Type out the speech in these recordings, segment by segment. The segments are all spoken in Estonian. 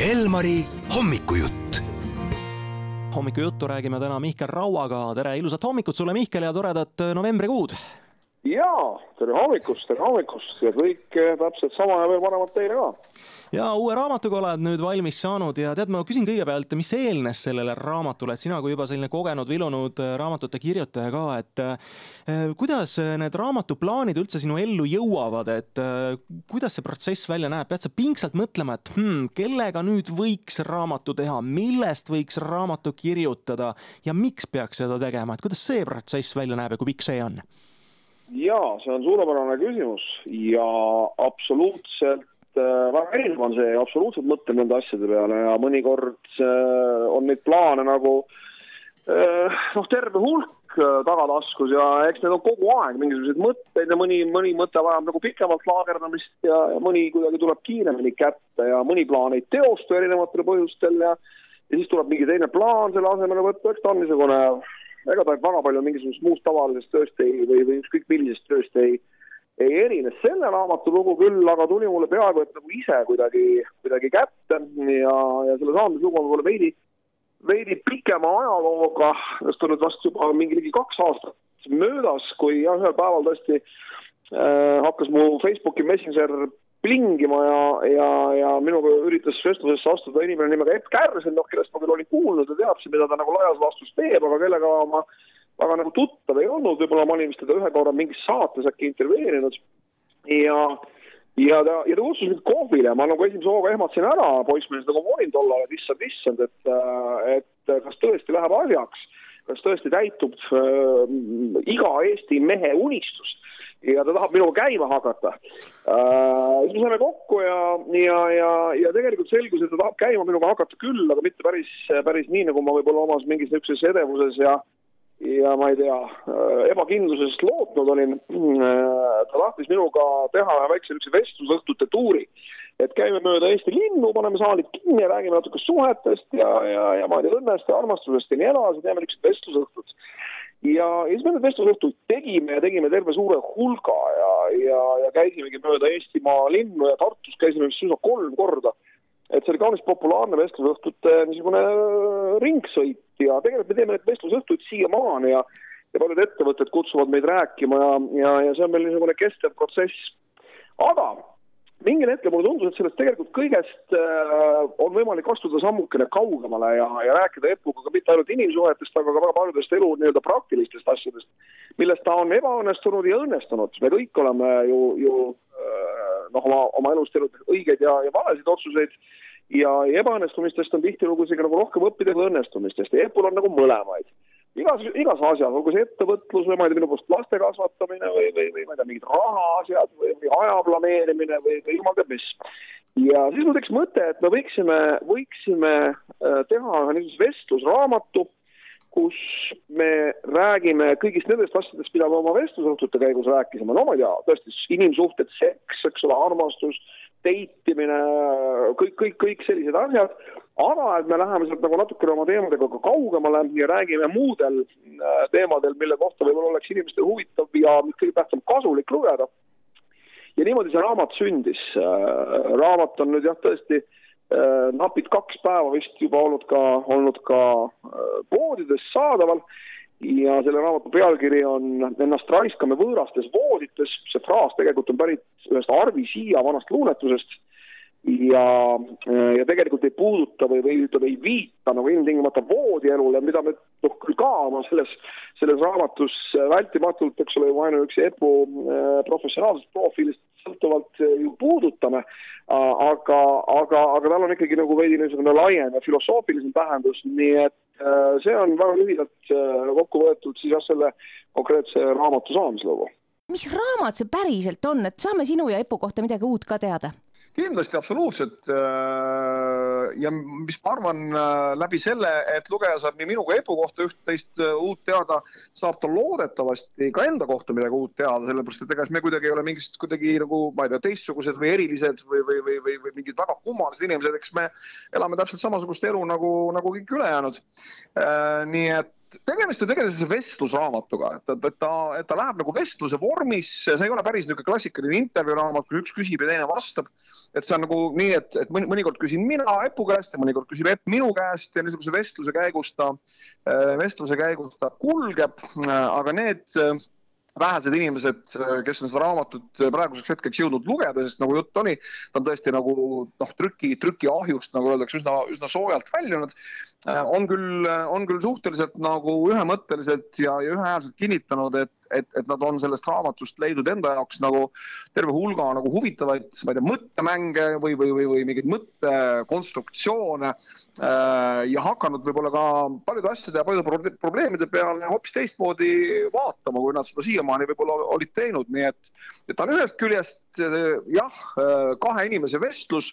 Elmari hommikujutt. hommikujuttu räägime täna Mihkel Rauaga, tere ilusat hommikut sulle, Mihkel, ja toredat novembrikuud! jaa, tere hommikust, tere hommikust ja kõike täpselt sama ja veel paremat teile ka. Ja uue raamatuga oled nüüd valmis saanud ja tead, ma küsin kõigepealt, mis eelnes sellele raamatule, et sina kui juba selline kogenud, vilunud raamatute kirjutaja ka, et eh, kuidas need raamatuplaanid üldse sinu ellu jõuavad, et eh, kuidas see protsess välja näeb, pead sa pingsalt mõtlema, et hmm, kellega nüüd võiks raamatu teha, millest võiks raamatu kirjutada? Ja miks peaks seda tegema, et kuidas see protsess välja näeb ja kui pikk see on? jaa, see on suurepärane küsimus ja absoluutselt äh, väga erinev on see, absoluutselt mõtlen nende asjade peale ja mõnikord äh, on neid plaane nagu äh, noh, terve hulk äh, tagataskus ja eks need on kogu aeg mingisuguseid mõtteid ja mõni, mõni mõte vajab nagu pikemalt laagerdamist ja, mõni kuidagi tuleb kiiremini kätte ja mõni plaan ei teostu erinevatel põhjustel ja ja siis tuleb mingi teine plaan selle asemele võtta, eks ta on niisugune ega ta väga palju mingisugusest muust tavalisest tööst ei, või, või ükskõik millisest tööst ei, ei erine. selle raamatu lugu küll aga tuli mulle peaaegu et nagu ise kuidagi, kuidagi kätte ja, ja selle saamislugu on võib-olla veidi, veidi pikema ajalooga, sest on nüüd vast juba mingi ligi kaks aastat möödas, kui jah, ühel päeval tõesti äh, hakkas mu Facebooki Messenger plingima ja, ja, ja minuga üritas vestlusesse astuda inimene nimega Epp Kärsen, noh, kellest ma küll olin kuulnud ja teadsin, mida ta nagu laias laastus teeb, aga kellega ma väga nagu tuttav ei olnud, võib-olla ma olin vist teda ühe korra mingis saates äkki intervjueerinud. Ja ja ta, ja ta kutsus mind kohvile, ma nagu esimese hooga ehmatasin ära, poissmees nagu ma olin tollal, et issand, issand, et, et kas tõesti läheb asjaks, kas tõesti täitub äh, iga Eesti mehe unistus? Ja ta tahab minuga käima hakata. Äh,. siis me saime kokku ja, ja, ja, ja tegelikult selgus, et ta tahab käima minuga hakata küll, aga mitte päris, päris nii, nagu ma võib-olla omas mingis niisuguses edevuses ja ja ma ei tea, ebakindlusest lootnud olin. ta tahtis minuga teha väikse niisuguse vestlusõhtute tuuri, et käime mööda Eesti linnu, paneme saalid kinni ja räägime natuke suhetest ja, ja, ja ma ei tea, õnnest ja armastusest ja nii edasi, teeme niisugused vestlusõhtud ja, ja siis me need vestlusõhtud tegime ja tegime terve suure hulga ja, ja, ja käisimegi mööda Eestimaa linnu ja Tartus käisime vist suisa kolm korda. Et see oli kaunis populaarne vestlusõhtute niisugune äh, ringsõit ja tegelikult me teeme neid vestlusõhtuid siiamaani ja ja paljud ettevõtted kutsuvad meid rääkima ja, ja, ja see on meil niisugune kestev protsess. aga mingil hetkel mulle tundus, et sellest tegelikult kõigest äh, on võimalik astuda sammukene kaugemale ja, ja rääkida Epuga ka mitte ainult inimsuhetest, aga ka väga paljudest elu nii-öelda praktilistest asjadest, milles ta on ebaõnnestunud ja õnnestunud. me kõik oleme ju, ju äh, noh, oma, oma elus teinud õigeid ja, ja valesid otsuseid ja, ja ebaõnnestumistest on tihtilugu isegi nagu rohkem õppida kui õnnestumistest ja Epul on nagu mõlemaid igas, igas asjas, olgu see ettevõtlus või ma ei tea, minu poolest laste kasvatamine või, või, või ma ei tea, mingid rahaasjad või, või aja planeerimine või, või jumal teab mis. ja siis mul tekkis mõte, et me võiksime, võiksime äh, teha ühe niisuguse vestlusraamatu, kus me räägime kõigist nendest asjadest, mida me oma vestlusõhtute käigus rääkisime, no ma ei tea, tõesti inimsuhted, seks, eks ole, armastus, date imine, kõik, kõik, kõik sellised asjad, aga et me läheme sealt nagu natukene oma teemadega ka kaugemale ja räägime muudel äh, teemadel, mille kohta võib-olla oleks inimestel huvitav ja mis kõige tähtsam, kasulik lugeda. ja niimoodi see raamat sündis. Äh, raamat on nüüd jah, tõesti äh, napid kaks päeva vist juba olnud ka, olnud ka poodides saadaval. Ja selle raamatu pealkiri on Ennast raiskame võõrastes voodites, see fraas tegelikult on pärit ühest Arvi Siia vanast luuletusest ja, ja tegelikult ei puuduta või, või ütleme, ei viita nagu ilmtingimata voodielule, mida me noh, küll ka oma selles, selles raamatus vältimatult, eks ole, ju ainuüksi EPU äh, professionaalsest profiilist sõltuvalt ju puudutame, aga, aga, aga tal on ikkagi nagu veidi niisugune laiem ja filosoofilisem tähendus, nii et äh, see on väga lühidalt äh, kokku võetud siis jah, selle konkreetse raamatu saamislugu. mis raamat see päriselt on, et saame sinu ja Epu kohta midagi uut ka teada? Kindlasti absoluutselt. Äh, ja mis ma arvan, äh, läbi selle, et lugeja saab nii minu kui Epu kohta üht-teist äh, uut teada, saab ta loodetavasti ka enda kohta midagi uut teada, sellepärast et ega me kuidagi ei ole mingist kuidagi nagu, ma ei tea, teistsugused või erilised või, või, või, või, või mingid väga kummalised inimesed, eks me elame täpselt samasugust elu nagu, nagu kõik ülejäänud. nii et tegemist on tegelikult vestlusraamatuga, et, ta, ta läheb nagu vestluse vormis, see ei ole päris niisugune klassikaline intervjuuraamat, kus üks küsib ja teine vastab. et see on nagu nii, et, et mõnikord küsin mina Epu käest ja mõnikord küsib Epp minu käest ja niisuguse vestluse käigus ta, vestluse käigus ta kulgeb, aga need vähesed inimesed, kes on seda raamatut praeguseks hetkeks jõudnud lugeda, sest nagu jutt oli, ta on tõesti nagu noh, trüki, trükiahjust, nagu öeldakse, üsna, üsna soojalt väljunud. on küll, on küll suhteliselt nagu ühemõtteliselt ja, ja ühehäälselt kinnitanud, et et, et nad on sellest raamatust leidnud enda jaoks nagu terve hulga nagu huvitavaid, ma ei tea, mõttemänge või, või, või, või mingeid mõttekonstruktsioone äh, ja hakanud võib-olla ka paljude asjade ja paljude probleemide peale hoopis teistmoodi vaatama, kui nad seda siiamaani võib-olla olid teinud, nii et, et ta on ühest küljest jah, kahe inimese vestlus,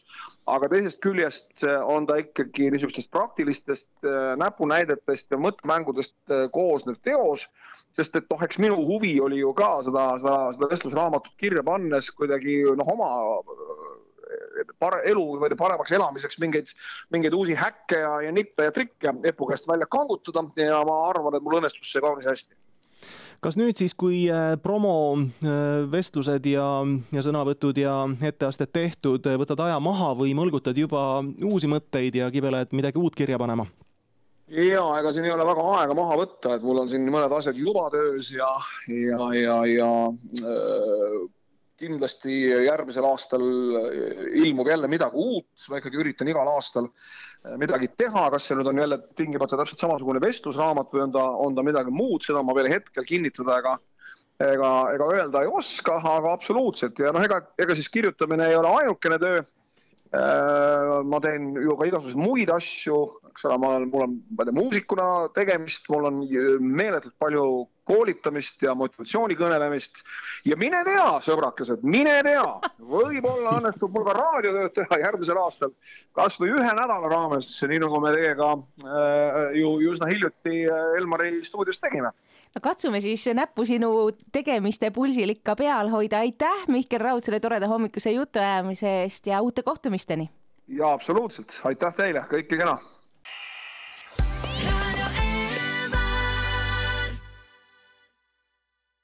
aga teisest küljest on ta ikkagi niisugustest praktilistest äh, näpunäidetest ja mõttemängudest äh, koosnev teos, sest et noh, eks minu huvi oli ju ka seda, seda, seda vestlusraamatut kirja pannes kuidagi noh, oma äh, pare-, elu niimoodi paremaks elamiseks mingeid, mingeid uusi häkke ja, ja nippe ja trikke Epu käest välja kangutada ja ma arvan, et mul õnnestus see kaunis hästi kas nüüd siis, kui äh, promovestlused ja, ja sõnavõtud ja etteasted tehtud, võtad aja maha või mõlgutad juba uusi mõtteid ja kibeled midagi uut kirja panema? Ja ega siin ei ole väga aega maha võtta, et mul on siin mõned asjad juba töös ja, ja, ja, ja äh, kindlasti järgmisel aastal ilmub jälle midagi uut, ma ikkagi üritan igal aastal äh, midagi teha, kas see nüüd on jälle tingimata täpselt samasugune vestlusraamat või on ta, on ta midagi muud, seda ma veel hetkel kinnitada ega ega, ega öelda ei oska, aga absoluutselt. Ja noh, ega, ega siis kirjutamine ei ole ainukene töö. Äh, ma teen ju ka igasuguseid muid asju, eks ole, ma olen, mul on, ma ei tea, muusikuna tegemist, mul on meeletult palju koolitamist ja motivatsiooni kõnelemist. Ja mine tea, sõbrakesed, mine tea, võib-olla õnnestub mul ka raadiotööd teha järgmisel aastal. Kasvõi ühe nädala raames, nii nagu me teiega äh, ju, üsna hiljuti äh, Elmari stuudios tegime katsume siis näppu sinu tegemiste pulsil ikka peal hoida. aitäh, Mihkel Raud, selle toreda hommikuse jutuajamise eest ja uute kohtumisteni. ja absoluutselt, aitäh teile, kõike kena